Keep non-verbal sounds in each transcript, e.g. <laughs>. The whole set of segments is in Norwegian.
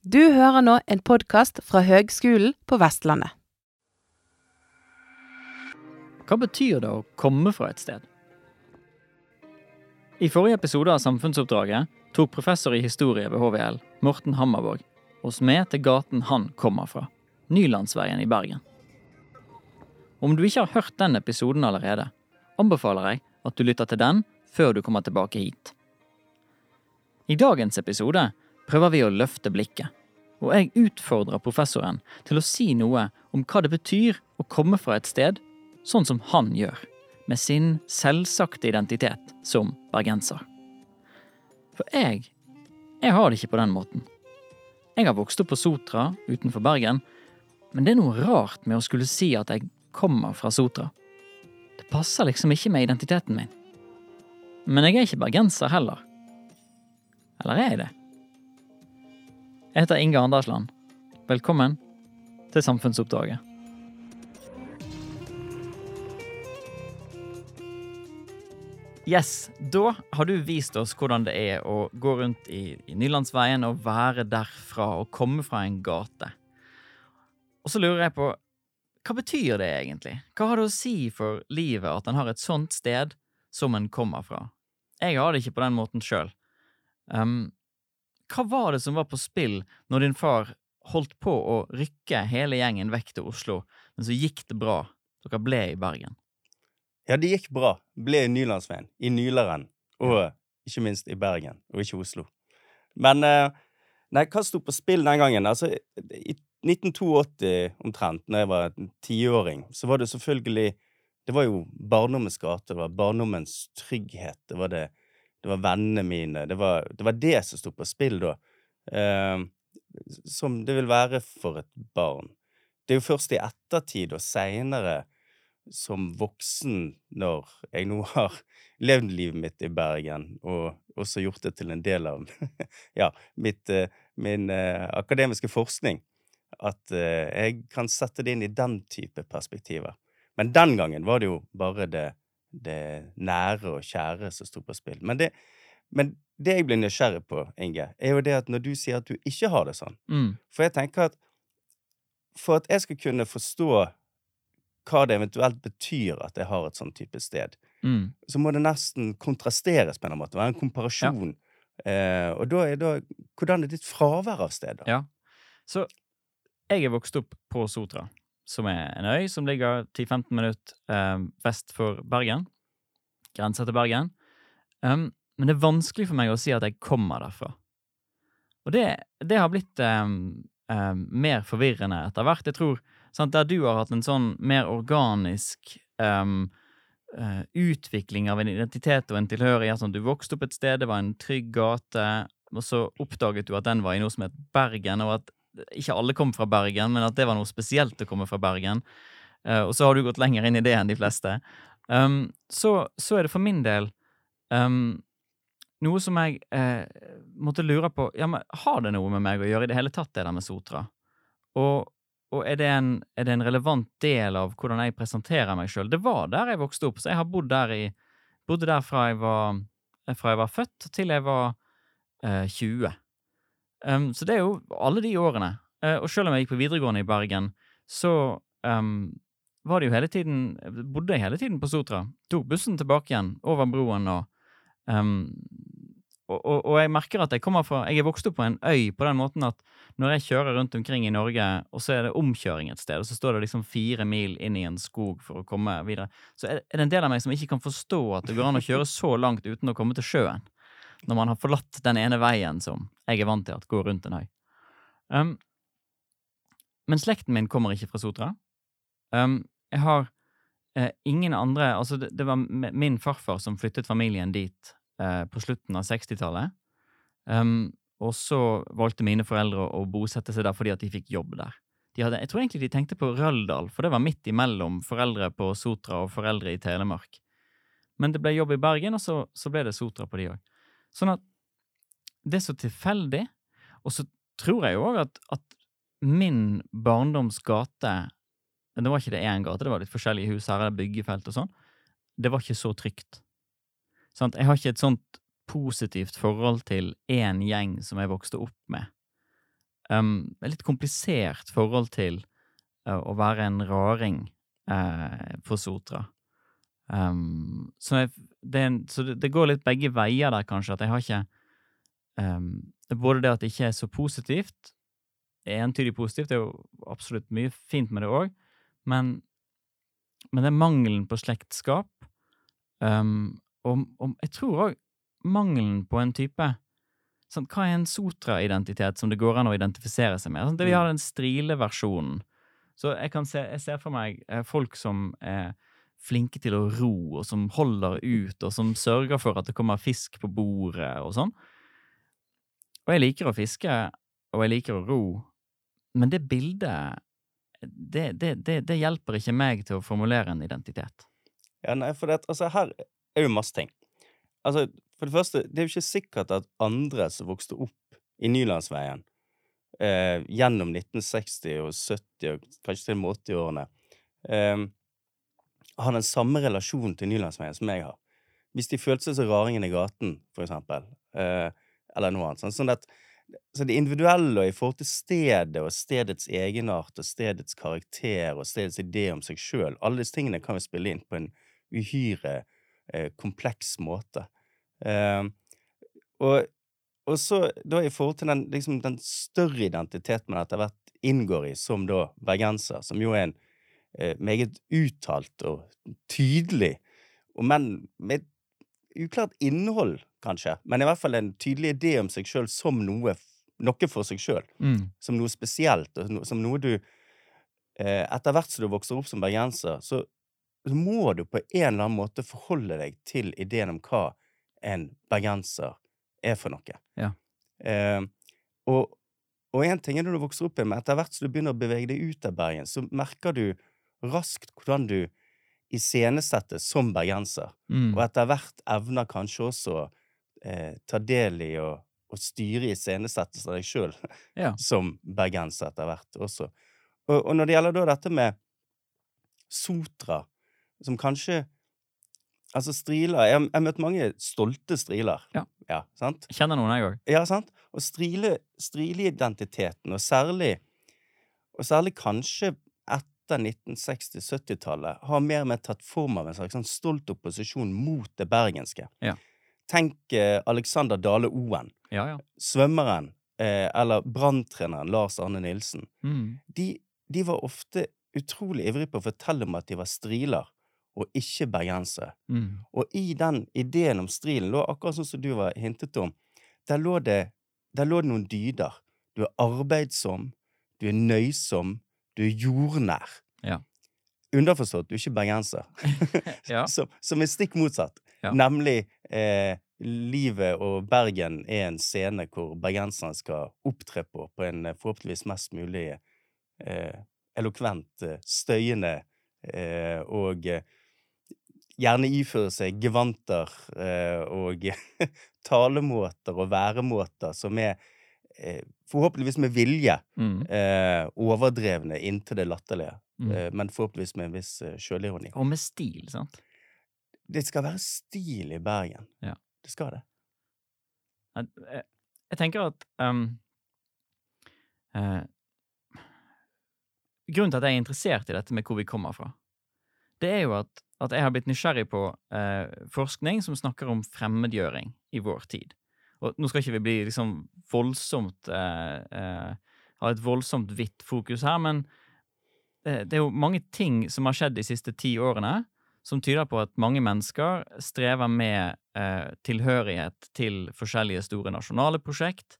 Du hører nå en podkast fra Høgskolen på Vestlandet. Hva betyr det å komme fra et sted? I forrige episode av Samfunnsoppdraget tok professor i historie ved HVL, Morten Hammervåg, oss med til gaten han kommer fra, Nylandsveien i Bergen. Om du ikke har hørt den episoden allerede, anbefaler jeg at du lytter til den før du kommer tilbake hit. I dagens episode prøver vi å løfte blikket, og jeg utfordrer professoren til å si noe om hva det betyr å komme fra et sted sånn som han gjør, med sin selvsagte identitet som bergenser. For jeg, jeg har det ikke på den måten. Jeg har vokst opp på Sotra utenfor Bergen, men det er noe rart med å skulle si at jeg kommer fra Sotra. Det passer liksom ikke med identiteten min. Men jeg er ikke bergenser heller. Eller er jeg det? Jeg heter Inge Andersland. Velkommen til Samfunnsoppdraget. Yes, da har du vist oss hvordan det er å gå rundt i, i Nylandsveien og være derfra og komme fra en gate. Og så lurer jeg på, hva betyr det egentlig? Hva har det å si for livet at en har et sånt sted som en kommer fra? Jeg har det ikke på den måten sjøl. Um, hva var det som var på spill når din far holdt på å rykke hele gjengen vekk til Oslo, men så gikk det bra? Dere ble i Bergen. Ja, det gikk bra. Ble i Nylandsveien, i Nyleren, og ikke minst i Bergen, og ikke Oslo. Men eh, Nei, hva sto på spill den gangen? Altså, i 1982 omtrent, da jeg var tiåring, så var det selvfølgelig Det var jo barndommens gate, det var barndommens trygghet, det var det det var vennene mine. Det var det, var det som sto på spill da. Eh, som det vil være for et barn. Det er jo først i ettertid og seinere som voksen, når jeg nå har <laughs> levd livet mitt i Bergen, og også gjort det til en del av <laughs> ja, mitt, eh, min eh, akademiske forskning, at eh, jeg kan sette det inn i den type perspektiver. Men den gangen var det jo bare det, det nære og kjære som sto på spill. Men det, men det jeg blir nysgjerrig på, Inge, er jo det at når du sier at du ikke har det sånn Mm. For jeg tenker at for at jeg skal kunne forstå hva det eventuelt betyr at jeg har et sånn type sted, Mm. så må det nesten kontrasteres på en måte. Være en komparasjon. Eh, og da er da Hvordan er ditt fravær av sted, da? Ja. Så jeg er vokst opp på Sotra, som er en øy som ligger 10-15 minutter eh, vest for Bergen. Grensa til Bergen. Um, men det er vanskelig for meg å si at jeg kommer derfra. Og det, det har blitt um, um, mer forvirrende etter hvert. Jeg tror sant, Der du har hatt en sånn mer organisk um, uh, utvikling av en identitet og en tilhørighet. Sånn, du vokste opp et sted, det var en trygg gate, og så oppdaget du at den var i noe som het Bergen, og at ikke alle kom fra Bergen, men at det var noe spesielt å komme fra Bergen. Uh, og så har du gått lenger inn i det enn de fleste. Um, så, så er det for min del um, noe som jeg eh, måtte lure på ja, men Har det noe med meg å gjøre i det hele tatt, det der med Sotra? Og, og er, det en, er det en relevant del av hvordan jeg presenterer meg sjøl? Det var der jeg vokste opp, så jeg har bodd der, i, bodde der fra, jeg var, fra jeg var født til jeg var eh, 20. Um, så det er jo alle de årene. Uh, og selv om jeg gikk på videregående i Bergen, så um, var det jo hele tiden Bodde jeg hele tiden på Sotra. Tok bussen tilbake igjen over broen og um, og, og, og jeg merker at jeg kommer fra Jeg er vokst opp på en øy på den måten at når jeg kjører rundt omkring i Norge, og så er det omkjøring et sted, og så står det liksom fire mil inn i en skog for å komme videre, så er det en del av meg som ikke kan forstå at det går an å kjøre så langt uten å komme til sjøen. Når man har forlatt den ene veien som jeg er vant til at går rundt en høy. Um, men slekten min kommer ikke fra Sotra. Um, jeg har uh, ingen andre Altså, det, det var min farfar som flyttet familien dit uh, på slutten av 60-tallet. Um, og så valgte mine foreldre å bosette seg der fordi at de fikk jobb der. De hadde, jeg tror egentlig de tenkte på Røldal, for det var midt imellom foreldre på Sotra og foreldre i Telemark. Men det ble jobb i Bergen, og så, så ble det Sotra på de òg. Sånn at det er så tilfeldig. Og så tror jeg òg at, at min barndoms gate Det var ikke det én gate, det var litt forskjellige hus her, byggefelt og sånn. Det var ikke så trygt. Sånn, Jeg har ikke et sånt positivt forhold til én gjeng som jeg vokste opp med. um, et litt komplisert forhold til uh, å være en raring uh, for Sotra. Um, så, jeg, det, en, så det, går litt begge veier der, kanskje. At jeg har ikke um, Både det at det ikke er så positivt, entydig positivt, det er jo absolutt mye fint med det òg, men, men det er mangelen på slektskap. Um, og, og jeg tror òg mangelen på en type sånn, Hva er en sotra-identitet som det går an å identifisere seg med? Sånn, det Vi har den strile-versjonen. Så jeg, kan se, jeg ser for meg eh, folk som er flinke til å ro, og som holder ut, og som sørger for at det kommer fisk på bordet og sånn. Og jeg liker å fiske, og jeg liker å ro, men det bildet det, det, det, det hjelper ikke meg til å formulere en identitet. Ja, nei, for det, altså, her er jo masse ting. Altså, for det første, det er jo ikke sikkert at andre som vokste opp i Nylandsveien eh, gjennom 1960- og 70- og kanskje til og med 80-årene, eh, har den samme relasjonen til Nylandsveien som jeg har. Hvis de følte seg som raringen i gaten, for eksempel, eh, eller noe annet. Sånn, sånn at, så det individuelle og i forhold til stedet og stedets egenart og stedets karakter og stedets idé om seg sjøl, alle disse tingene kan vi spille inn på en uhyre eh, kompleks måte. Eh, og, og, så da i forhold til den, liksom, den større identiteten man etter hvert inngår i som da bergenser, som jo er en meget uttalt og tydelig, og men med uklart innhold, kanskje, men i hvert fall en tydelig idé om seg sjøl som noe, noe for seg sjøl. Mm. Som noe spesielt, og som noe du eh, Etter hvert som du vokser opp som bergenser, så, så må du på en eller annen måte forholde deg til ideen om hva en bergenser er for noe. Ja. Eh, og, og en ting er når du vokser opp igjen, men etter hvert som du begynner å bevege deg ut av Bergen, så merker du raskt hvordan du iscenesettes som bergenser, Mm. og etter hvert evner kanskje også eh, ta del i og, og styre iscenesettelsen av deg sjøl Ja. <laughs> som bergenser etter hvert også. Og, og når det gjelder da dette med sotra, som kanskje Altså striler Jeg har møtt mange stolte striler. Ja. ja sant? Jeg Kjenner noen, jeg òg. Ja, sant? Og strile, strileidentiteten, og særlig Og særlig kanskje etter 1960-70-tallet, har mer og mer tatt form av en slags sånn stolt opposisjon mot det bergenske. Ja. Tenk eh, Alexander Dale Oen, Ja, ja. svømmeren, eh, eller branntreneren Lars Arne Nilsen. Mm. De, de var ofte utrolig ivrige på å fortelle om at de var striler, og ikke bergensere. Mm. Og i den ideen om strilen lå akkurat sånn som du var hintet om, der lå det, der lå det noen dyder. Du er arbeidsom, du er nøysom, du er jordnær. Ja. Underforstått, du er ikke bergenser. <laughs> Ja. som, som er stikk motsatt. Ja. Nemlig eh, livet og Bergen er en scene hvor bergenserne skal opptre på på en eh, forhåpentligvis mest mulig eh, elokvent, eh, støyende eh, og eh, gjerne iføre seg gevanter eh, og <laughs> talemåter og væremåter som er forhåpentligvis med vilje Mm. eh, overdrevne inntil det latterlige, Mm. eh, men forhåpentligvis med en viss eh, sjølironi. Og med stil, sant? Det skal være stil i Bergen. Ja. Det skal det. Jeg, jeg, jeg tenker at um, eh, Grunnen til at jeg er interessert i dette med hvor vi kommer fra, det er jo at, at jeg har blitt nysgjerrig på eh, forskning som snakker om fremmedgjøring i vår tid. Og nå skal ikke vi bli liksom voldsomt eh, eh, Ha et voldsomt hvitt fokus her, men det, det er jo mange ting som har skjedd de siste ti årene, som tyder på at mange mennesker strever med eh, tilhørighet til forskjellige store nasjonale prosjekt.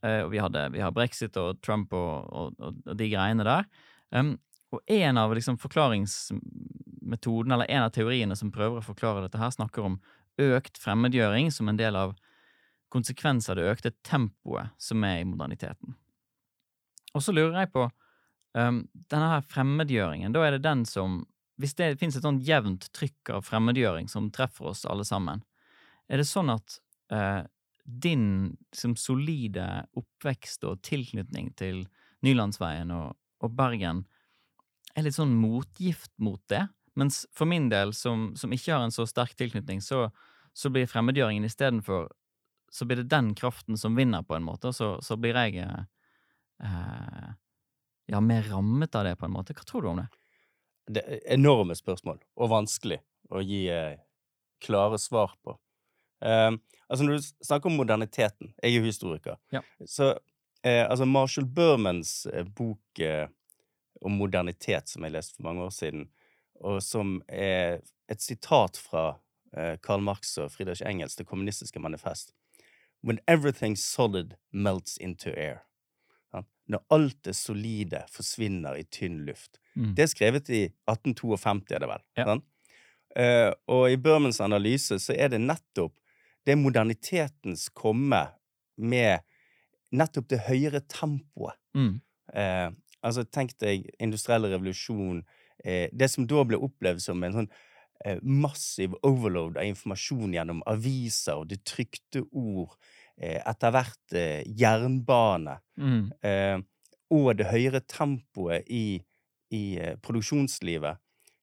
Eh, vi, hadde, vi har brexit og Trump og, og, og, og de greiene der. Um, og en av liksom, forklaringsmetodene, eller en av teoriene som prøver å forklare dette her, snakker om økt fremmedgjøring som en del av konsekvenser av det økte tempoet som er i moderniteten. Og så lurer jeg på um, denne her fremmedgjøringen, da er det den som Hvis det finnes et sånn jevnt trykk av fremmedgjøring som treffer oss alle sammen, er det sånn at uh, din som solide oppvekst og tilknytning til Nylandsveien og, og Bergen er litt sånn motgift mot det? Mens for min del, som, som ikke har en så sterk tilknytning, så, så blir fremmedgjøringen istedenfor Så blir det den kraften som vinner, på en måte, og så, så blir jeg eh, eh, ja, mer rammet av det, på en måte. Hva tror du om det? Det er enorme spørsmål, og vanskelig å gi eh, klare svar på. Eh, altså Når du snakker om moderniteten Jeg er jo historiker. Ja. Så eh, altså Marshall Bermans eh, bok om modernitet, som jeg leste for mange år siden, og som er et sitat fra Karl Marx og Friedrich Engels, Det kommunistiske manifest. When everything solid melts into air. Når alt det solide forsvinner i tynn luft. Mm. Det er skrevet i 1852, er det vel? Ja. Eh, og i Burmans analyse så er det nettopp det modernitetens komme med nettopp det høyere tempoet. Mm. Uh, altså, tenk deg industriell revolusjon. uh, det som da ble opplevd som en sånn massiv overload av informasjon gjennom aviser og det trykte ord. Eh, etter hvert eh, jernbane. Mm. Eh, og det høyere tempoet i, i eh, produksjonslivet.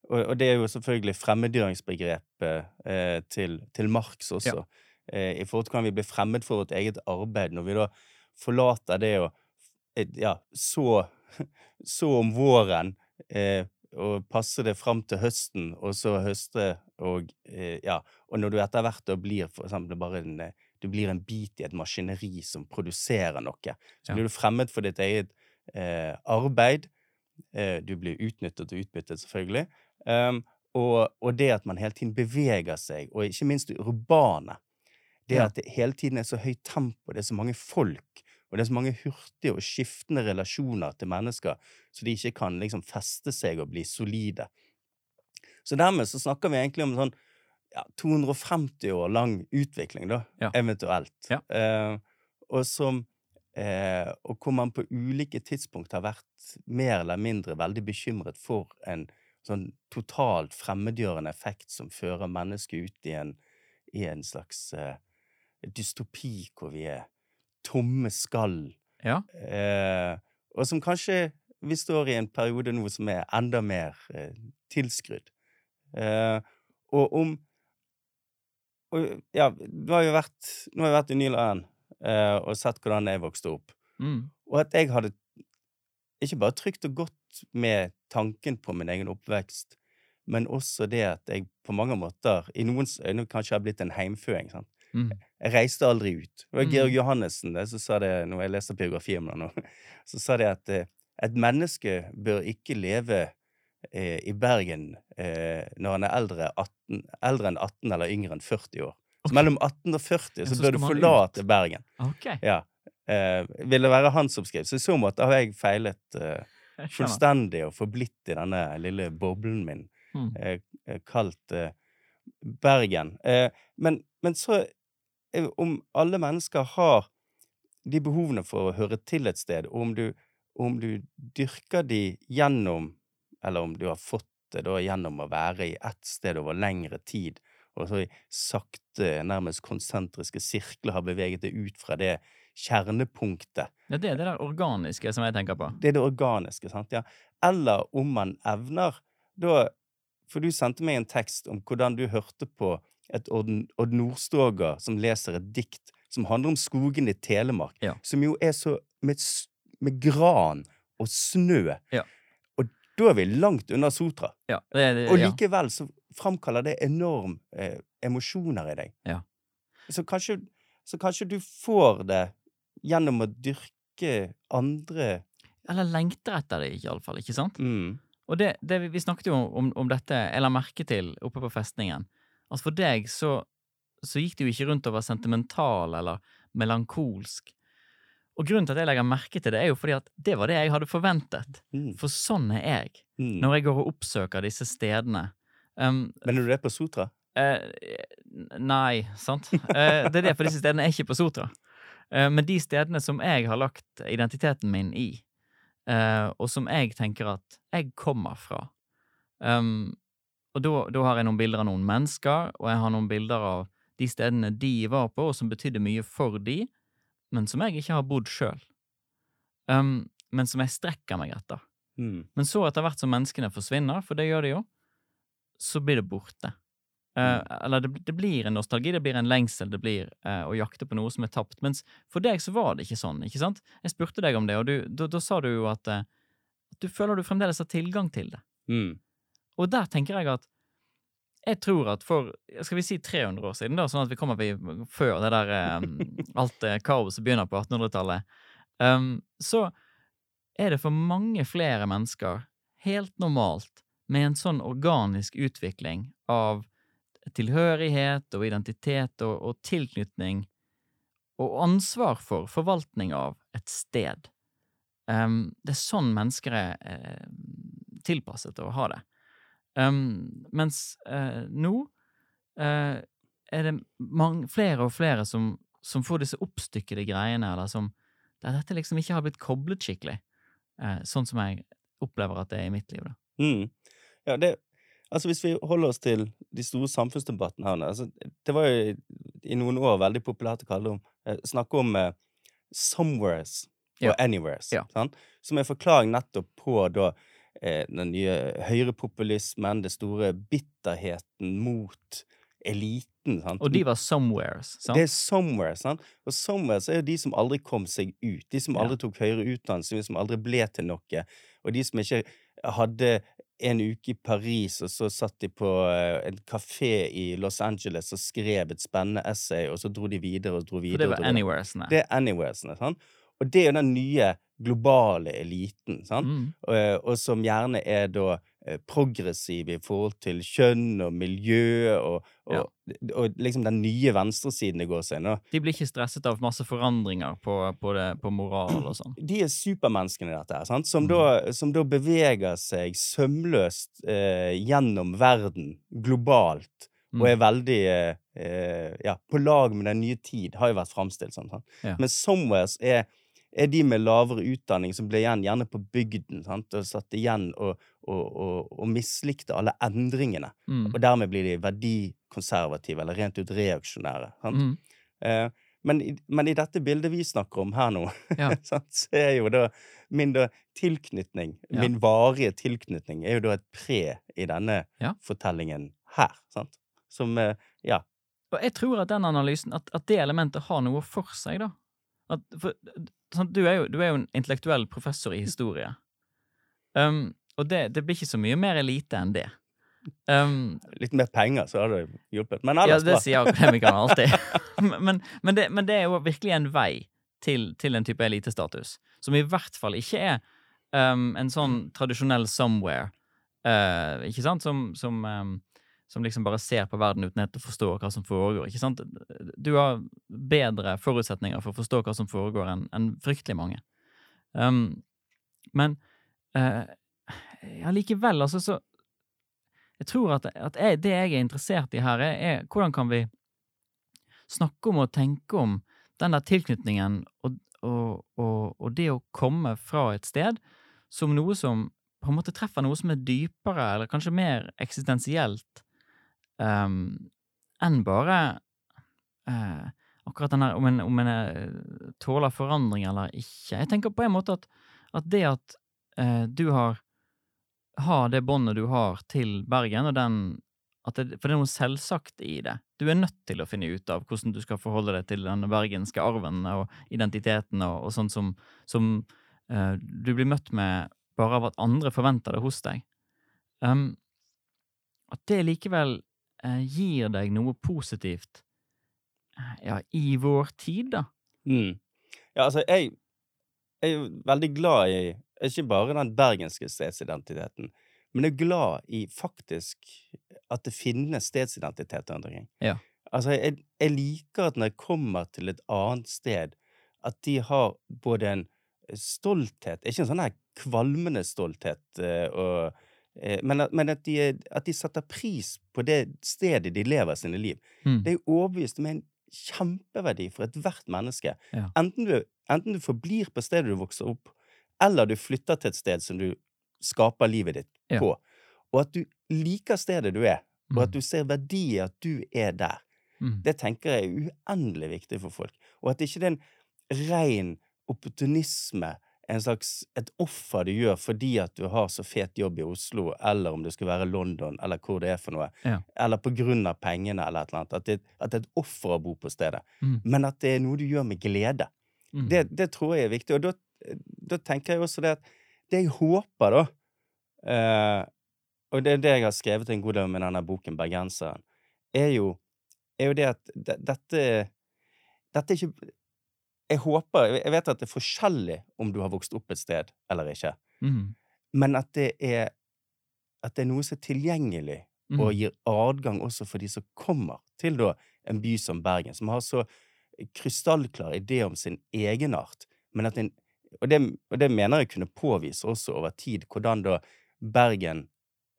Og, og det er jo selvfølgelig fremmedgjøringsbegrepet eh, til, til Marx også. Ja. I forhold til hvordan vi blir fremmed for vårt eget arbeid. Når vi da forlater det eh, ja, så, <laughs> så om våren eh, og passe det fram til høsten, og så høste og eh, ja, og når du etter hvert da blir for eksempel bare en eh, du blir en bit i et maskineri som produserer noe. Så blir du fremmed for ditt eget eh, arbeid. Eh, du blir utnyttet og utbyttet, selvfølgelig. Um, og, og det at man hele tiden beveger seg, og ikke minst det urbane. Det Ja. at det hele tiden er så høyt tempo, det er så mange folk, og det er så mange hurtige og skiftende relasjoner til mennesker, så de ikke kan liksom feste seg og bli solide. Så dermed så snakker vi egentlig om sånn ja, 250 år lang utvikling, da, Ja. eventuelt. Ja. Eh, og som eh, Og hvor man på ulike tidspunkt har vært mer eller mindre veldig bekymret for en sånn totalt fremmedgjørende effekt som fører mennesket ut i en, i en slags eh, dystopi hvor vi er tomme skall. Ja. Eh, og som kanskje vi står i en periode nå som er enda mer eh, tilskrudd. Eh, og om og, Ja, nå har jeg vært, nå har jeg vært i Nyland eh, og sett hvordan jeg vokste opp. Mm. Og at jeg hadde ikke bare trygt og godt med tanken på min egen oppvekst, men også det at jeg på mange måter, i noens øyne kanskje har blitt en heimføing. sant? Mm. Jeg reiste aldri ut. Det var Mm. Georg Johannessen det, som sa det når jeg leste biografi om ham. Så sa det at eh, et menneske bør ikke leve eh, i Bergen eh, når han er eldre, 18, eldre enn 18 eller yngre enn 40 år. Så mellom 18 og 40 Ja, så så bør du forlate forlate Bergen. Okay. Ja. Eh, vil det være hans oppskrift? Så i så måte har jeg feilet eh, fullstendig og forblitt i denne lille boblen min Mm. eh, eh, kalt Bergen. Eh, men, men så om alle mennesker har de behovene for å høre til et sted, og om du, om du dyrker de gjennom Eller om du har fått det da gjennom å være i ett sted over lengre tid, og så i sakte, nærmest konsentriske sirkler har beveget deg ut fra det kjernepunktet Ja, det er det der organiske som jeg tenker på. det er det organiske, sant? Ja. Eller om man evner da For du sendte meg en tekst om hvordan du hørte på et Odd Nordstoga som leser et dikt som handler om skogen i Telemark, Ja. som jo er så med, med gran og snø. Ja. Og da er vi langt unna Sotra. Ja, det, det, Og likevel så framkaller det enorm eh, emosjoner i deg. Ja. Så kanskje, så kanskje du får det gjennom å dyrke andre Eller lengter etter det, iallfall. Ikke sant? mm. Og det, det, vi- vi snakket jo om, om dette, jeg la merke til oppe på festningen. Altså for deg så, så gikk det jo ikke rundt å være sentimental eller melankolsk. Og grunnen til at jeg legger merke til det, er jo fordi at det var det jeg hadde forventet. Mm. For sånn er jeg Mm. når jeg går og oppsøker disse stedene. Um, Men er du det på Sotra? Uh, nei, sant? Uh, det er det, for disse stedene er ikke på Sotra. Eh, men de stedene som jeg har lagt identiteten min i, og som jeg tenker at jeg kommer fra um, Og da, har jeg noen bilder av noen mennesker, og jeg har noen bilder av de stedene de var på, og som betydde mye for de, men som jeg ikke har bodd sjøl. Um, men som jeg strekker meg etter. Mm. Men så etter hvert som menneskene forsvinner, for det gjør de jo, så blir det borte. Eh, eller det, det blir en nostalgi, det blir en lengsel, det blir uh, å jakte på noe som er tapt. Mens for deg så var det ikke sånn, ikke sant? Jeg spurte deg om det, og du, da, da sa du jo at, uh, at du føler du fremdeles har tilgang til det. Mm. Og der tenker jeg at jeg tror at for skal vi si 300 år siden, da, sånn at vi kommer før det der <laughs> alt det kaoset begynner på 1800-tallet, um, så er det for mange flere mennesker helt normalt med en sånn organisk utvikling av tilhørighet og identitet og, og tilknytning og ansvar for forvaltning av et sted. Um, det er sånn mennesker er eh, tilpasset å ha det. Um, mens uh, nå uh, er det mange, flere og flere som, som får disse oppstykkede greiene, eller som der dette liksom ikke har blitt koblet skikkelig, uh, sånn som jeg opplever at det er i mitt liv. da. Mm. Ja, det Altså, hvis vi holder oss til de store samfunnsdebattene her altså, Det var jo i, noen år veldig populært å kalle om eh, snakke om somewheres og Ja. anywheres, Ja. sant? som er forklaring nettopp på da den nye høyrepopulismen, den store bitterheten mot eliten. Sant? Og de var somewheres, sant? Det er somewhere, sant? Og somewheres er jo de som aldri kom seg ut. De som aldri tok høyere utdannelse, de som aldri ble til noe. Og de som ikke hadde en uke i Paris, og så satt de på eh, en kafé i Los Angeles og skrev et spennende essay, og så dro de videre og dro videre. For det var anywheresene. Det er anywheresene, sant? Og det er jo den nye globale eliten, sant? Mm. og, og som gjerne er da progressiv progressive i forhold til kjønn og miljø, og, og, og liksom den nye venstresiden det går seg nå. De blir ikke stresset av masse forandringer på, på, det, på moral og sånn. De er supermenneskene i dette her, sant? Som, Mm. da, som da beveger seg sømløst eh, gjennom verden, globalt, Mm. og er veldig eh, eh, ja, på lag med den nye tid, har jo vært framstilt sånn. Ja. Men somewheres er, er de med lavere utdanning som ble igjen gjerne på bygden, sant? og satt igjen og, og, og, og mislikte alle endringene. Mm. Og dermed blir de verdikonservative, eller rent ut reaksjonære. Sant? Mm. Eh, men, men i dette bildet vi snakker om her nå, Ja. <laughs> så er jo da min da tilknytning, Ja. min varige tilknytning, er jo da et pre i denne Ja. fortellingen her. Sant? Som eh, Ja. Og jeg tror at den analysen, at, at det elementet har noe for seg, da. At, for, sånn, du, er jo, du er jo en intellektuell professor i historie. Um, og det, det blir ikke så mye mer elite enn det. Um, Litt mer penger, så hadde det hjulpet. Men ja, det sier akademikerne <laughs> alltid. men, men, det, men det er jo virkelig en vei til, til en type elitestatus, som i hvert fall ikke er um, en sånn tradisjonell somewhere, uh, ikke sant, som, som, um, som liksom bare ser på verden uten helt å forstå hva som foregår, ikke sant? Du har bedre forutsetninger for å forstå hva som foregår enn en fryktelig mange. Um, men uh, ja, likevel, altså, så jeg tror at, at jeg, det jeg er interessert i her, er, er hvordan kan vi snakke om og tenke om den der tilknytningen og, og, og, og det å komme fra et sted som noe som på en måte treffer noe som er dypere, eller kanskje mer eksistensielt um, enn bare eh, akkurat den der om en, om en eh, tåler forandring eller ikke. Jeg tenker på en måte at, at det at eh, du har har det båndet du har til Bergen, og den det, For det er noe selvsagt i det. Du er nødt til å finne ut av hvordan du skal forholde deg til den bergenske arven og identiteten og, og sånn som, som eh, du blir møtt med bare av at andre forventer det hos deg. Um, at det likevel eh, gir deg noe positivt ja, i vår tid, da. Mm. Ja, altså, jeg, jeg er veldig glad i ikke bare den bergenske stedsidentiteten, men jeg er glad i faktisk at det finnes stedsidentitet rundt omkring. Ja. Altså, jeg, jeg liker at når jeg kommer til et annet sted, at de har både en stolthet Ikke en sånn her kvalmende stolthet, eh, og, eh, men, at, men at, de, at de setter pris på det stedet de lever sine liv. Mm. Det er overbevist om en kjempeverdi for ethvert menneske. Ja. Enten, du, enten du forblir på stedet du vokser opp, eller du flytter til et sted som du skaper livet ditt Ja. på. Og at du liker stedet du er, og at Mm. du ser verdi i at du er der. Mm. Det tenker jeg er uendelig viktig for folk. Og at ikke det er en ren opportunisme en slags et offer du gjør fordi at du har så fet jobb i Oslo, eller om det skulle være London, eller hvor det er for noe, Ja. eller på grunn av pengene, eller et eller annet. At det, at det er et offer å bo på stedet. Mm. Men at det er noe du gjør med glede. Mm. Det, det tror jeg er viktig. Og da, da tenker jeg også det at det jeg håper, da eh, Og det er det jeg har skrevet en god del om i denne boken, 'Bergenseren', er jo, er jo det at dette Dette er ikke Jeg håper Jeg vet at det er forskjellig om du har vokst opp et sted eller ikke, Mm. men at det er at det er noe som er tilgjengelig Mm. og gir adgang også for de som kommer til da en by som Bergen, som har så krystallklar idé om sin egenart, men at en og det, og det mener jeg kunne påvise også over tid, hvordan da Bergen,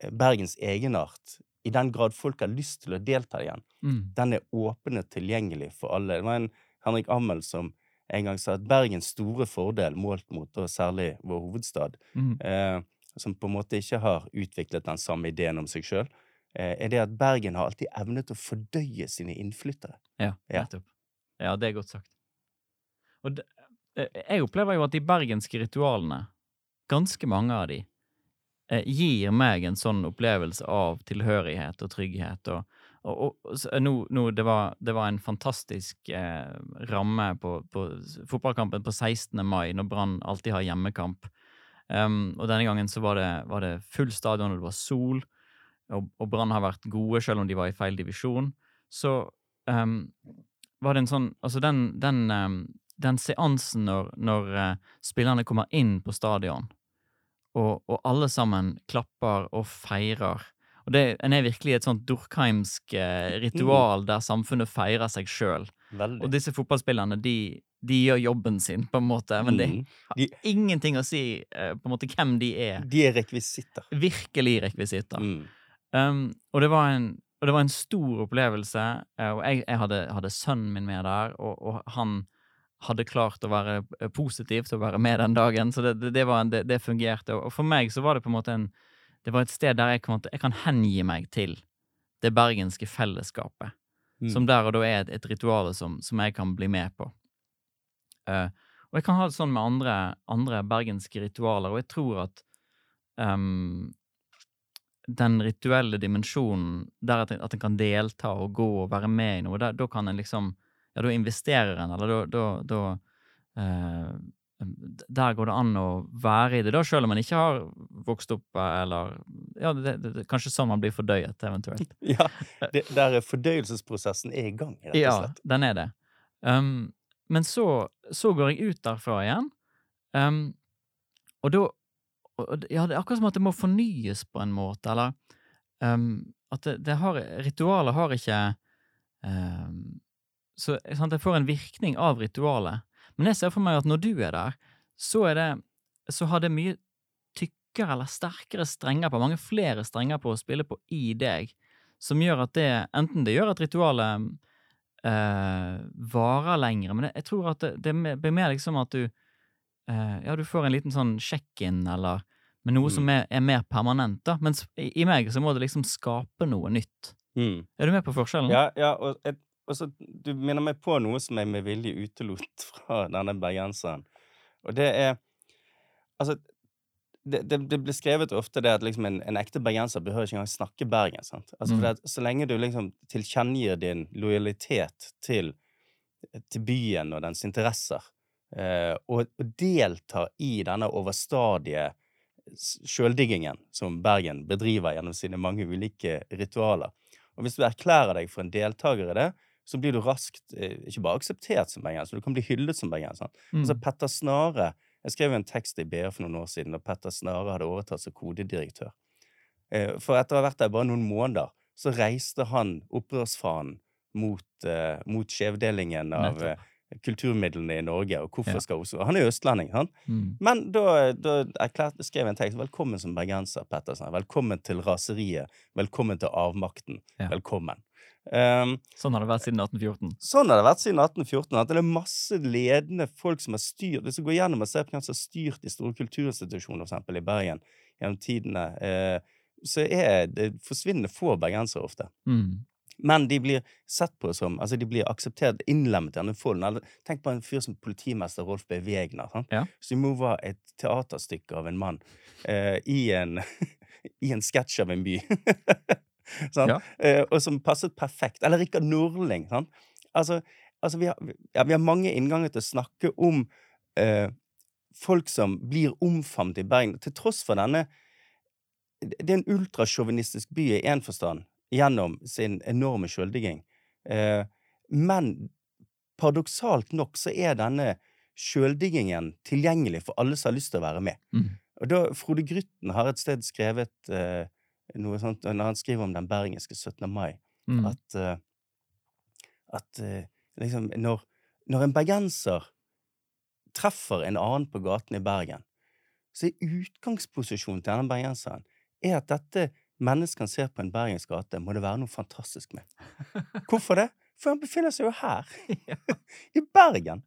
eh, Bergens egenart, i den grad folk har lyst til å delta igjen, Mm. den er åpen og tilgjengelig for alle. Det var en Henrik Ammel som en gang sa at Bergens store fordel, målt mot da særlig vår hovedstad, Mm. eh, som på en måte ikke har utviklet den samme ideen om seg sjøl, eh, er det at Bergen har alltid evnet å fordøye sine innflyttere. Ja, Ja. nettopp. Ja, det er godt sagt. Og det, eh, jeg opplever jo at de bergenske ritualene, ganske mange av de, eh, gir meg en sånn opplevelse av tilhørighet og trygghet. Og, og, og nå, nå det, var, det var en fantastisk eh, ramme på, på fotballkampen på 16. mai, når Brann alltid har hjemmekamp. Um, og denne gangen så var det, var det full stadion, og det var sol, og, og Brann har vært gode selv om de var i feil divisjon. Så um, var det en sånn Altså, den, den, um, den seansen når, når uh, spillerne kommer inn på stadion, og, og alle sammen klapper og feirer og det en er virkelig et sånt durkheimsk eh, ritual der samfunnet feirer seg sjøl. Og disse fotballspillerne, de, de gjør jobben sin, på en måte, men det Mm. har De- ingenting å si eh, på en måte hvem de er. De er rekvisitter. Virkelig rekvisitter. Mm. Um, og, det var en, og det var en stor opplevelse, eh, og jeg, jeg hadde, hadde sønnen min med der, og, og han hadde klart å være positiv til å være med den dagen, så det, det, var en, det, det fungerte. Og for meg så var det på en måte en Det var et sted der jeg, måte, jeg kan hengi meg til det bergenske fellesskapet, Mm. som der og da er et, et ritual som, som jeg kan bli med på. Uh, og jeg kan ha det sånn med andre, andre bergenske ritualer, og jeg tror at um, den rituelle dimensjonen, der at en, at en kan delta og gå og være med i noe, da kan en liksom Ja, da investerer en, eller da, da, da eh, Der går det an å være i det, da, selv om man ikke har vokst opp eh, eller Ja, det, det, kanskje sånn man blir fordøyet, eventuelt. <laughs> Ja, det, der er fordøyelsesprosessen er i gang, rett og Ja, den er det. Um, men så, så går jeg ut derfra igjen, um, og da Ja, det er akkurat som at det må fornyes på en måte, eller um, At det, det har Ritualet har ikke Så sant, jeg får en virkning av ritualet. Men jeg ser for meg at når du er der, så er det Så har det mye tykkere eller sterkere strenger på, mange flere strenger på å spille på i deg, som gjør at det Enten det gjør at ritualet eh, varer lenger, men jeg, jeg tror at det, det blir mer liksom at du eh, Ja, du får en liten sånn check-in, eller med noe som er, er mer permanent, da. Mens i, i meg så må det liksom skape noe nytt. Mm. Er du med på forskjellen? Ja, ja og, et, og så, du minner meg på noe som jeg med vilje utelot <laughs> fra denne bergenseren. Og det er Altså, det, det, det blir skrevet ofte det at liksom en, en ekte bergenser behøver ikke engang snakke bergen. sant? Altså, Mm. at Så lenge du liksom tilkjennegir din lojalitet til, til byen og dens interesser, eh, og, og deltar i denne overstadige sjøldiggingen som Bergen bedriver gjennom sine mange ulike ritualer. Og hvis du erklærer deg for en deltaker i det, så blir du raskt eh, ikke bare akseptert som bergenser, du kan bli hyllet som bergenser. Mm. Altså Petter Snare Jeg skrev en tekst i BR for noen år siden da Petter Snare hadde overtatt som kodedirektør. Eh, For etter å ha vært der bare noen måneder, så reiste han opprørsfanen mot, eh, mot skjevdelingen av eh, kulturmidlene i Norge, og hvorfor Ja. skal Oslo Han er jo østlending, han. Mm. Men da, da erklærte, skrev jeg en tekst. Velkommen som bergenser, Pettersen. Velkommen til raseriet. Velkommen til avmakten. Ja. Velkommen. Um, Sånn har det vært siden 1814. sånn har det vært siden 1814. At det er masse ledende folk som har styrt Hvis du går gjennom og ser på hvem som har styrt de store kulturinstitusjonene, eksempel i Bergen, gjennom tidene, uh, så er det forsvinnende få bergensere ofte. Mm. Men de blir sett på som Altså, de blir akseptert, innlemmet i denne folden. Tenk på en fyr som politimester Rolf B. Wegner. Sant? Ja. Som jo var et teaterstykke av en mann uh, i en <laughs> i en sketsj av en by. <laughs> <laughs> Ja. Eh, og som passet perfekt. Eller Rikard Norling. Sant? Altså, altså vi, har, ja, vi har mange innganger til å snakke om eh, folk som blir omfavnet i Bergen, til tross for denne Det er en ultrasjåvinistisk by i én forstand, gjennom sin enorme sjøldigging. Eh, men paradoksalt nok så er denne sjøldiggingen tilgjengelig for alle som har lyst til å være med. Mm. Og da, Frode Grytten har et sted skrevet eh, noe sånt, når han skriver om den bergenske 17. mai, Mm. at, eh, at eh, liksom når, når en bergenser treffer en annen på gaten i Bergen, så er utgangsposisjonen til denne bergenseren er at dette mennesket han ser på en bergensk gate, må det være noe fantastisk med. Hvorfor det? For han befinner seg jo her, <laughs> <laughs> i Bergen.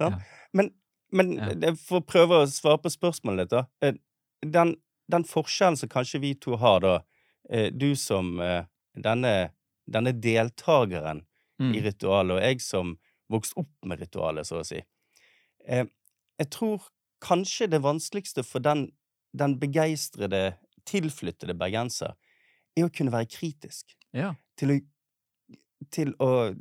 Ja. Men, men for å prøve å svare på spørsmålet ditt, da. eh, Den, den forskjellen som kanskje vi to har, da, eh, du som eh, denne, denne deltakeren Mm. i ritualet, og jeg som vokste opp med ritualet, så å si. Eh, jeg tror kanskje det vanskeligste for den, den begeistrede, tilflyttede bergenser er å kunne være kritisk. Ja. Til å, til å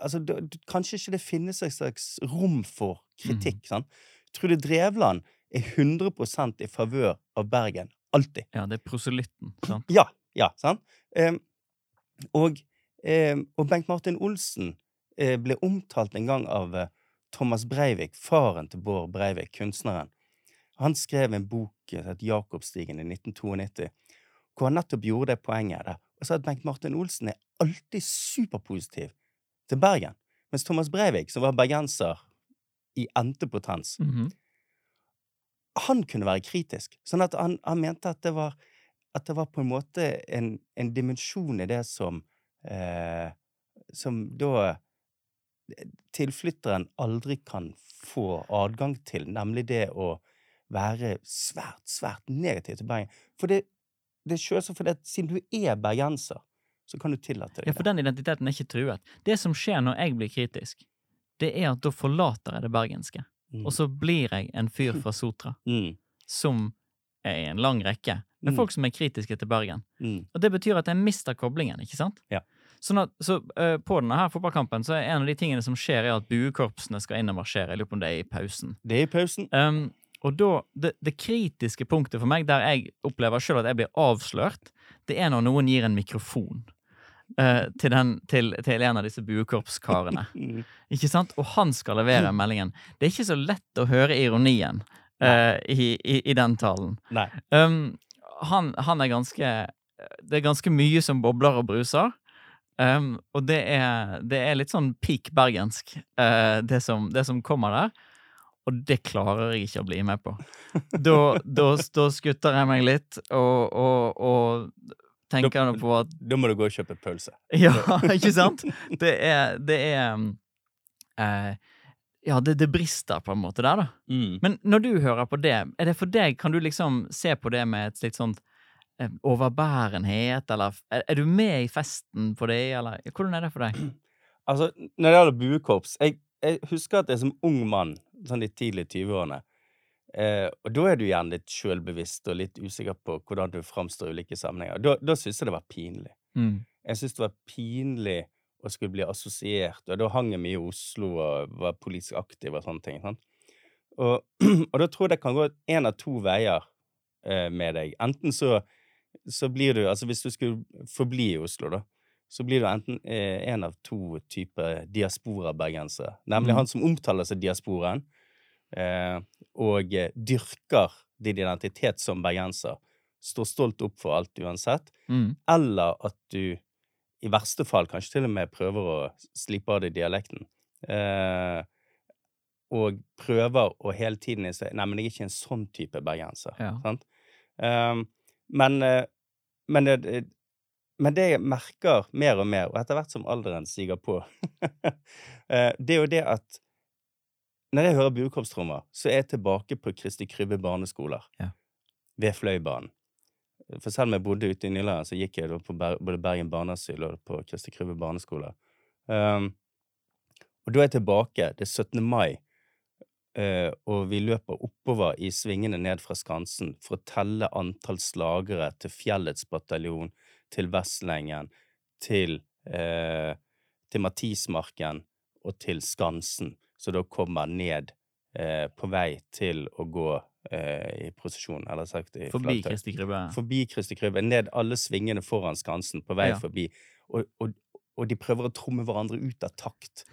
Altså, da- kanskje ikke det finnes et slags rom for kritikk, sant? Trude Drevland er 100% i favør av Bergen. Alltid. ja, det er proselytten, sant? Ja, ja, sant? Eh, og, eh, og Bengt Martin Olsen eh, ble omtalt en gang av eh, Thomas Breivik, faren til Bård Breivik, kunstneren. Han skrev en bok som het Jakobstigen i 1992, hvor han nettopp gjorde det poenget der, og sa at Bengt Martin Olsen er alltid superpositiv til Bergen, mens Thomas Breivik, som var bergenser i entepotens, Mhm. Han kunne være kritisk. Sånn at han, han mente at det var at det var på en måte en, en dimensjon i det som eh, Som da tilflytteren aldri kan få adgang til, nemlig det å være svært, svært negativ til Bergen. For det, det er selvsagt fordi at siden du er bergenser, så kan du tillate deg Ja, for den identiteten er ikke truet. Det som skjer når jeg blir kritisk, det er at da forlater jeg det bergenske. Mm. Og så blir jeg en fyr fra Sotra, <laughs> Mm, som er i en lang rekke med Mm. folk som er kritiske til Bergen. mm, Og det betyr at jeg mister koblingen, ikke sant? Ja. Sånn at, så uh, på denne her fotballkampen så er en av de tingene som skjer, er at buekorpsene skal inn og marsjere. Jeg lurer på om det er i pausen. Det er i pausen. Um, og da, det, det kritiske punktet for meg, der jeg opplever sjøl at jeg blir avslørt, det er når noen gir en mikrofon eh, til, den, til, til en av disse buekorpskarene. Mm. <laughs> Ikke sant? Og han skal levere meldingen. Det er ikke så lett å høre ironien eh, i, i, i den talen. Um, han, han er ganske Det er ganske mye som bobler og bruser. Um, og det er, det er litt sånn peak bergensk, eh, det, som, det som kommer der. Og det klarer jeg ikke å bli med på. <laughs> Da, da, da skutter jeg meg litt, og, og, og tenker nå på at Da må du gå og kjøpe pølse. <laughs> Ja, ikke sant? Det er, det er eh, Ja, det, det brister på en måte der, da. Mm. Men når du hører på det, er det for deg, kan du liksom se på det med et litt sånt eh, overbærenhet, eller er, er du med i festen på det, eller hvordan er det for deg? Altså, når det gjelder buekorps jeg, jeg husker at jeg som ung mann, sånn de tidlige 20-årene eh, Og da er du gjerne litt sjølbevisst og litt usikker på hvordan du framstår i ulike sammenhenger. Da, da syns jeg det var pinlig. Mm. Jeg syns det var pinlig å skulle bli assosiert, og da hang jeg mye i Oslo og var politisk aktiv og sånne ting. Sant? Og, <clears throat> og da tror jeg det kan gå én av to veier eh, med deg. Enten så, så blir du Altså hvis du skulle forbli i Oslo, da, så blir du enten eh, en av to typer diaspora-bergensere. Nemlig Mm. han som omtaler seg diasporaen, og eh, dyrker din identitet som bergenser. Står stolt opp for alt uansett Mm. eller at du i verste fall kanskje til og med prøver å slipe av deg dialekten. Eh, og prøver å hele tiden si Nei, men jeg er ikke en sånn type bergenser. Ja. Sant? Eh, men, eh, men, det, det- men det jeg merker mer og mer, og etter hvert som alderen siger på, <laughs> eh, det er jo det at når jeg hører buekorpstrommer, så er jeg tilbake på Kristi Krybbe barneskoler Ja. ved Fløibanen. For selv om jeg bodde ute i Nyland, så gikk jeg da på både Bergen barneasyl og på Kristi Krybbe barneskole. Um, og da er jeg tilbake. Det er 17. mai, uh, og vi løper oppover i svingene ned fra Skansen for å telle antall slagere til Fjellets bataljon, til Vestlengen, til, uh, til Matismarken og til Skansen, så da kommer ned eh, på vei til å gå eh, i prosesjon, eller sagt i Forbi. Kristi Krybbe. Forbi Kristi Krybbe, ned alle svingene foran Skansen, på vei Ja. forbi. Og, og, og de prøver å tromme hverandre ut av takt.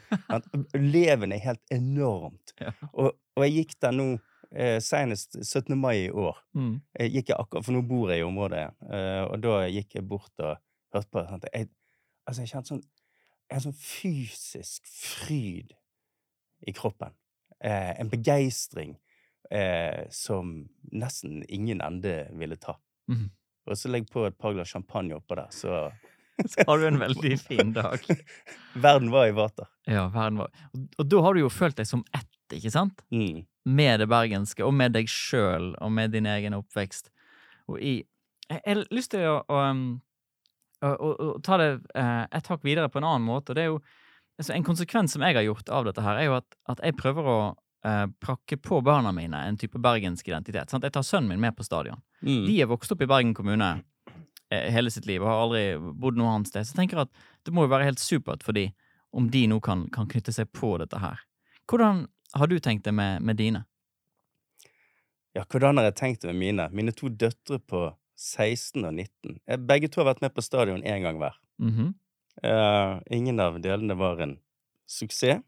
Leven er helt enormt. <laughs> Ja. Og, og jeg gikk der nå eh, senest 17. mai i år. Mm. Jeg gikk jeg akkurat, For nå bor jeg i området, eh, og da gikk jeg bort og hørte på. Jeg, altså, jeg kjente sånn en sånn fysisk fryd i kroppen. Eh, en begeistring eh, som nesten ingen ende ville ta. Mm. Og så legg på et par glass champagne oppå der, så <laughs> Så har du en <laughs> veldig fin dag. Verden var i vater. Ja, verden var og, og da har du jo følt deg som ett, ikke sant? Mm. Med det bergenske, og med deg sjøl, og med din egen oppvekst. Og i Jeg har lyst til å, å, um, å, å, å ta det eh, et hakk videre på en annen måte. og det er jo En konsekvens som jeg har gjort av dette, her, er jo at, at jeg prøver å eh, prakke på barna mine en type bergensk identitet. Sant? Jeg tar sønnen min med på stadion. Mm. De er vokst opp i Bergen kommune eh, hele sitt liv og har aldri bodd noe annet sted. Så jeg tenker at det må jo være helt supert for de om de nå kan, kan knytte seg på dette her. Hvordan har du tenkt det med, med dine? Ja, hvordan har jeg tenkt det med mine? Mine to døtre på 16 og 19. Eh, Begge to har vært med på stadion én gang hver. Mhm. Eh, ingen av delene var en suksess.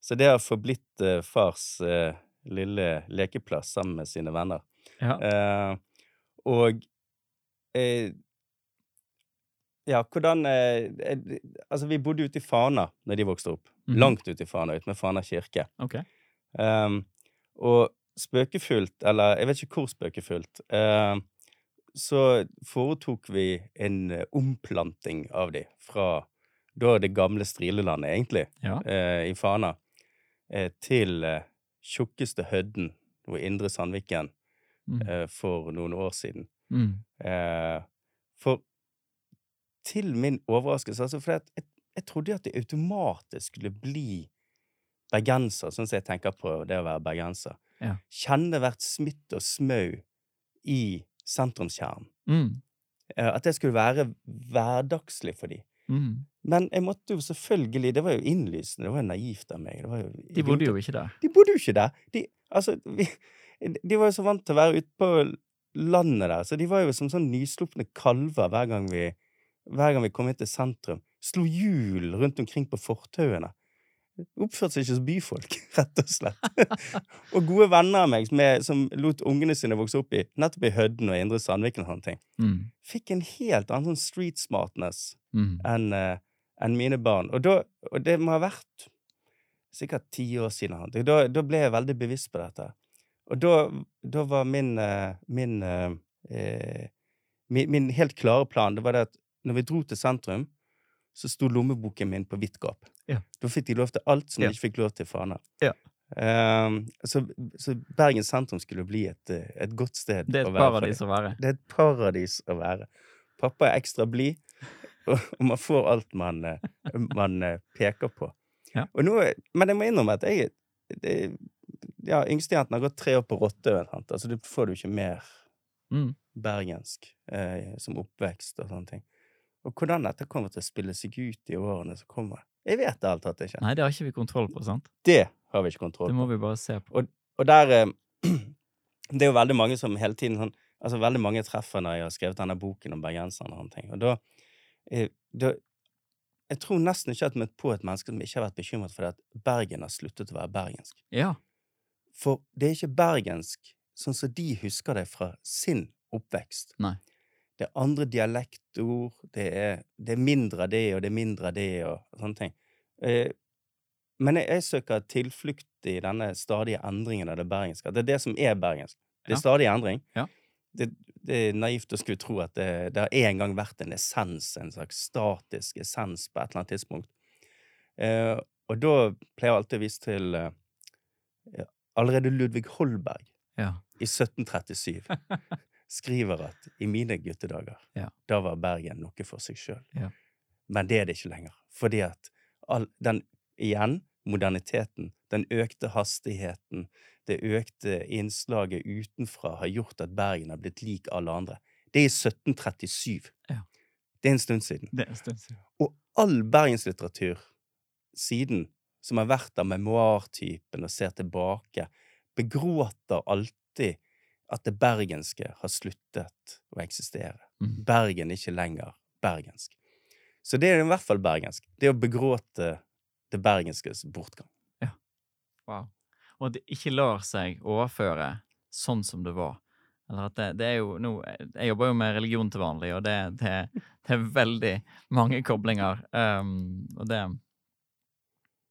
Så det har forblitt uh, fars uh, lille lekeplass sammen med sine venner. Ja. Og Ja, hvordan Altså, vi bodde ute i Fana når de vokste opp. Mm. Langt ute i Fana, ute med Fana kirke. Okay. Um, og spøkefullt, eller jeg vet ikke hvor spøkefullt, så foretok vi en eh, omplanting av de fra da det gamle Strilelandet, egentlig, Ja. eh, i Fana, eh, til eh, tjukkeste hødden og Indre Sandviken Mm. eh, for noen år siden. Mm. Eh, for til min overraskelse, altså fordi jeg, jeg trodde at det automatisk skulle bli bergenser, sånn som jeg tenker på det å være bergenser. Ja. Kjenne hvert smitt og smau i sentrumskjernen. Mm. Eh, at det skulle være hverdagslig for dem. Mm. Men jeg måtte jo selvfølgelig Det var jo innlysende, det var jo naivt av meg. Det var jo De bodde jo ikke der. de bodde jo ikke der. De, altså, vi, de var jo så vant til å være ute på landet der, så de var jo som sånn nyslupne kalver hver gang vi, hver gang vi kom inn til sentrum. Slo hjul rundt omkring på fortauene. Oppførte seg ikke som byfolk, <laughs> rett og slett. <laughs> og gode venner av meg som, jeg, som lot ungene sine vokse opp i nettopp i Hødden og Indre Sandviken og sånne ting, Mm. fikk en helt annen sånn street smartness Mm. enn uh, en mine barn. Og, da, og det må ha vært sikkert ti år siden. Da, da ble jeg veldig bevisst på dette. Og da, da var min, uh, min, uh, eh, min Min helt klare plan det var det at når vi dro til sentrum, så sto lommeboken min på vidt gap. Ja. Da fikk de lov til alt som de ikke fikk lov til i Fana. Ja. Um, så, så Bergen sentrum skulle bli et, eh, et godt sted Det er å et være paradis å være. det er et paradis å være. Pappa er ekstra blid, <laughs> og, og man får alt man, eh, man eh, peker på. Ja. Nå, men jeg må innrømme at jeg det, ja, Yngstejenten har gått tre år på Rottøen. så Altså, du får du ikke mer Mm. bergensk eh, som oppvekst og sånne ting. Og hvordan dette kommer til å spille seg ut i årene som kommer, jeg vet det alt tatt ikke. Nei, det har ikke vi kontroll på, sant? Det har vi ikke kontroll på. Det må vi bare se på. Og der eh, <clears throat> Det er jo veldig mange som hele tiden sånn Altså veldig mange treffer når jeg har skrevet denne boken om bergenserne og sånne ting. Og da, eh, da Jeg tror nesten ikke at jeg har møtt på et menneske som ikke har vært bekymret for det at Bergen har sluttet å være bergensk. Ja. For det er ikke bergensk sånn som de husker det fra sin oppvekst. Nei. Det er andre dialektord, det er, det er mindre av det, og det er mindre av det, og sånne ting. Eh, men jeg, jeg søker tilflukt i denne stadige endringen av det bergenske. Det er det som er bergensk. Det er stadig endring. Ja. Det, det er naivt å skulle tro at det, det har en gang vært en essens, en slags statisk essens på et eller annet tidspunkt. Eh, og da pleier jeg alltid å vise til eh, allerede Ludvig Holberg Ja. i 1737. <laughs> skriver at i mine guttedager, Ja. da var Bergen noe for seg sjøl. Ja. Men det er det ikke lenger. Fordi at all, den, igjen, moderniteten, den økte hastigheten, det økte innslaget utenfra har gjort at Bergen har blitt lik alle andre. Det er i 1737. Ja. Det er en stund siden. Det er en stund siden. Og all bergenslitteratur siden, som har vært av memoartypen og ser tilbake, begråter alltid at det bergenske har sluttet å eksistere. Mm. Bergen er ikke lenger bergensk. Så det er i hvert fall bergensk. Det å begråte det bergenskes bortgang. Ja. Wow. Og at det ikke lar seg overføre sånn som det var. Eller at det, det er jo nå Jeg jobber jo med religion til vanlig, og det, det, det er veldig mange koblinger. Um, og det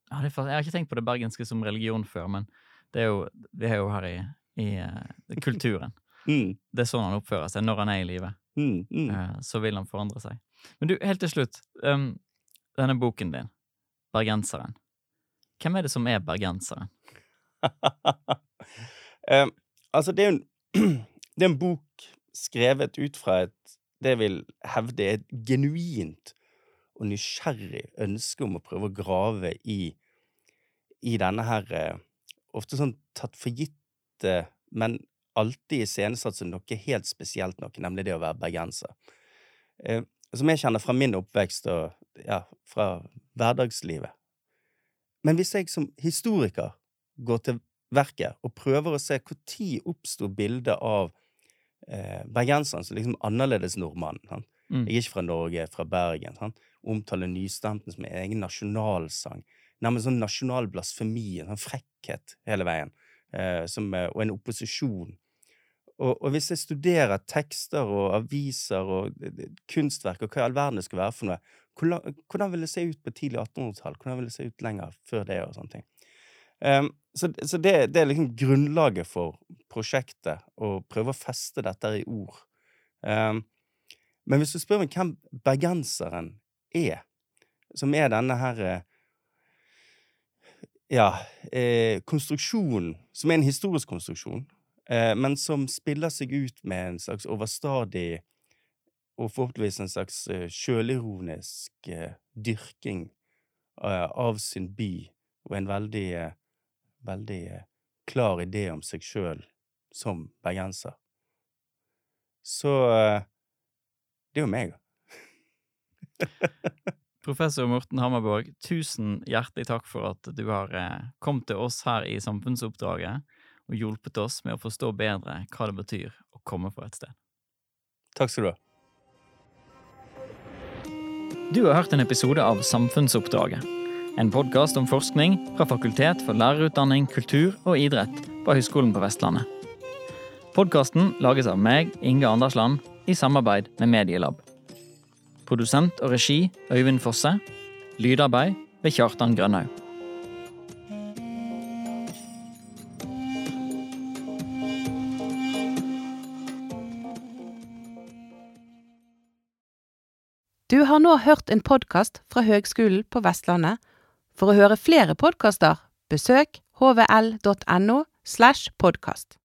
ja, det er, Jeg har ikke tenkt på det bergenske som religion før, men det er jo, vi er jo her i, i uh, kulturen. <laughs> Mm, Det er sånn han oppfører seg når han er i live. mm, mm. uh, så vil han forandre seg. Men du, helt til slutt. Um, denne boken din, 'Bergenseren'. Hvem er det som er bergenseren? <laughs> Eh, altså, det er jo en, <clears throat> det er en bok skrevet ut fra et det jeg vil hevde er et genuint og nysgjerrig ønske om å prøve å grave i i denne her eh, ofte sånn tatt for gitte, men alltid iscenesatt som noe helt spesielt noe, nemlig det å være bergenser. Eh, som jeg kjenner fra min oppvekst og ja, fra hverdagslivet. Men hvis jeg som historiker går til verket og prøver å se når oppsto bildet av eh, bergenseren som liksom annerledes nordmann. Mm. Jeg er ikke fra Norge, jeg er fra Bergen. Sant? Omtaler nystemten som en egen nasjonalsang. Nærmest sånn nasjonal blasfemi, en sånn frekkhet hele veien. Eh, som, og en opposisjon. Og, og hvis jeg studerer tekster og aviser og kunstverk og hva i all verden det skal være for noe, hvordan, hvordan vil det se ut på tidlig 1800-tall? Hvordan vil det se ut lenger før det? og sånne ting. Um, så så det, det er liksom grunnlaget for prosjektet, å prøve å feste dette i ord. Um, men hvis du spør meg hvem bergenseren er, som er denne her Ja, eh, konstruksjonen, som er en historisk konstruksjon, eh, men som spiller seg ut med en slags overstadig og forhåpentligvis en slags eh, sjølironisk eh, dyrking eh, av sin by, og en veldig, eh, veldig eh, klar idé om seg sjøl som bergenser. Så det er jo meg, da. <laughs> Professor Morten Hammerborg, tusen hjertelig takk for at du har eh, kommet til oss her i Samfunnsoppdraget og hjulpet oss med å forstå bedre hva det betyr å komme fra et sted. Takk skal du ha. Du har hørt en episode av Samfunnsoppdraget. En podkast om forskning fra Fakultet for lærerutdanning, kultur og idrett på Høgskolen på Vestlandet. Podkasten lages av meg, Inge Andersland, i samarbeid med Medielab. Produsent og regi Øyvind Fosse. Lydarbeid ved Kjartan Grønhaug. Du har nå hørt en podkast fra Høgskolen på Vestlandet. For å høre flere podkaster, besøk hvl.no slash podkast.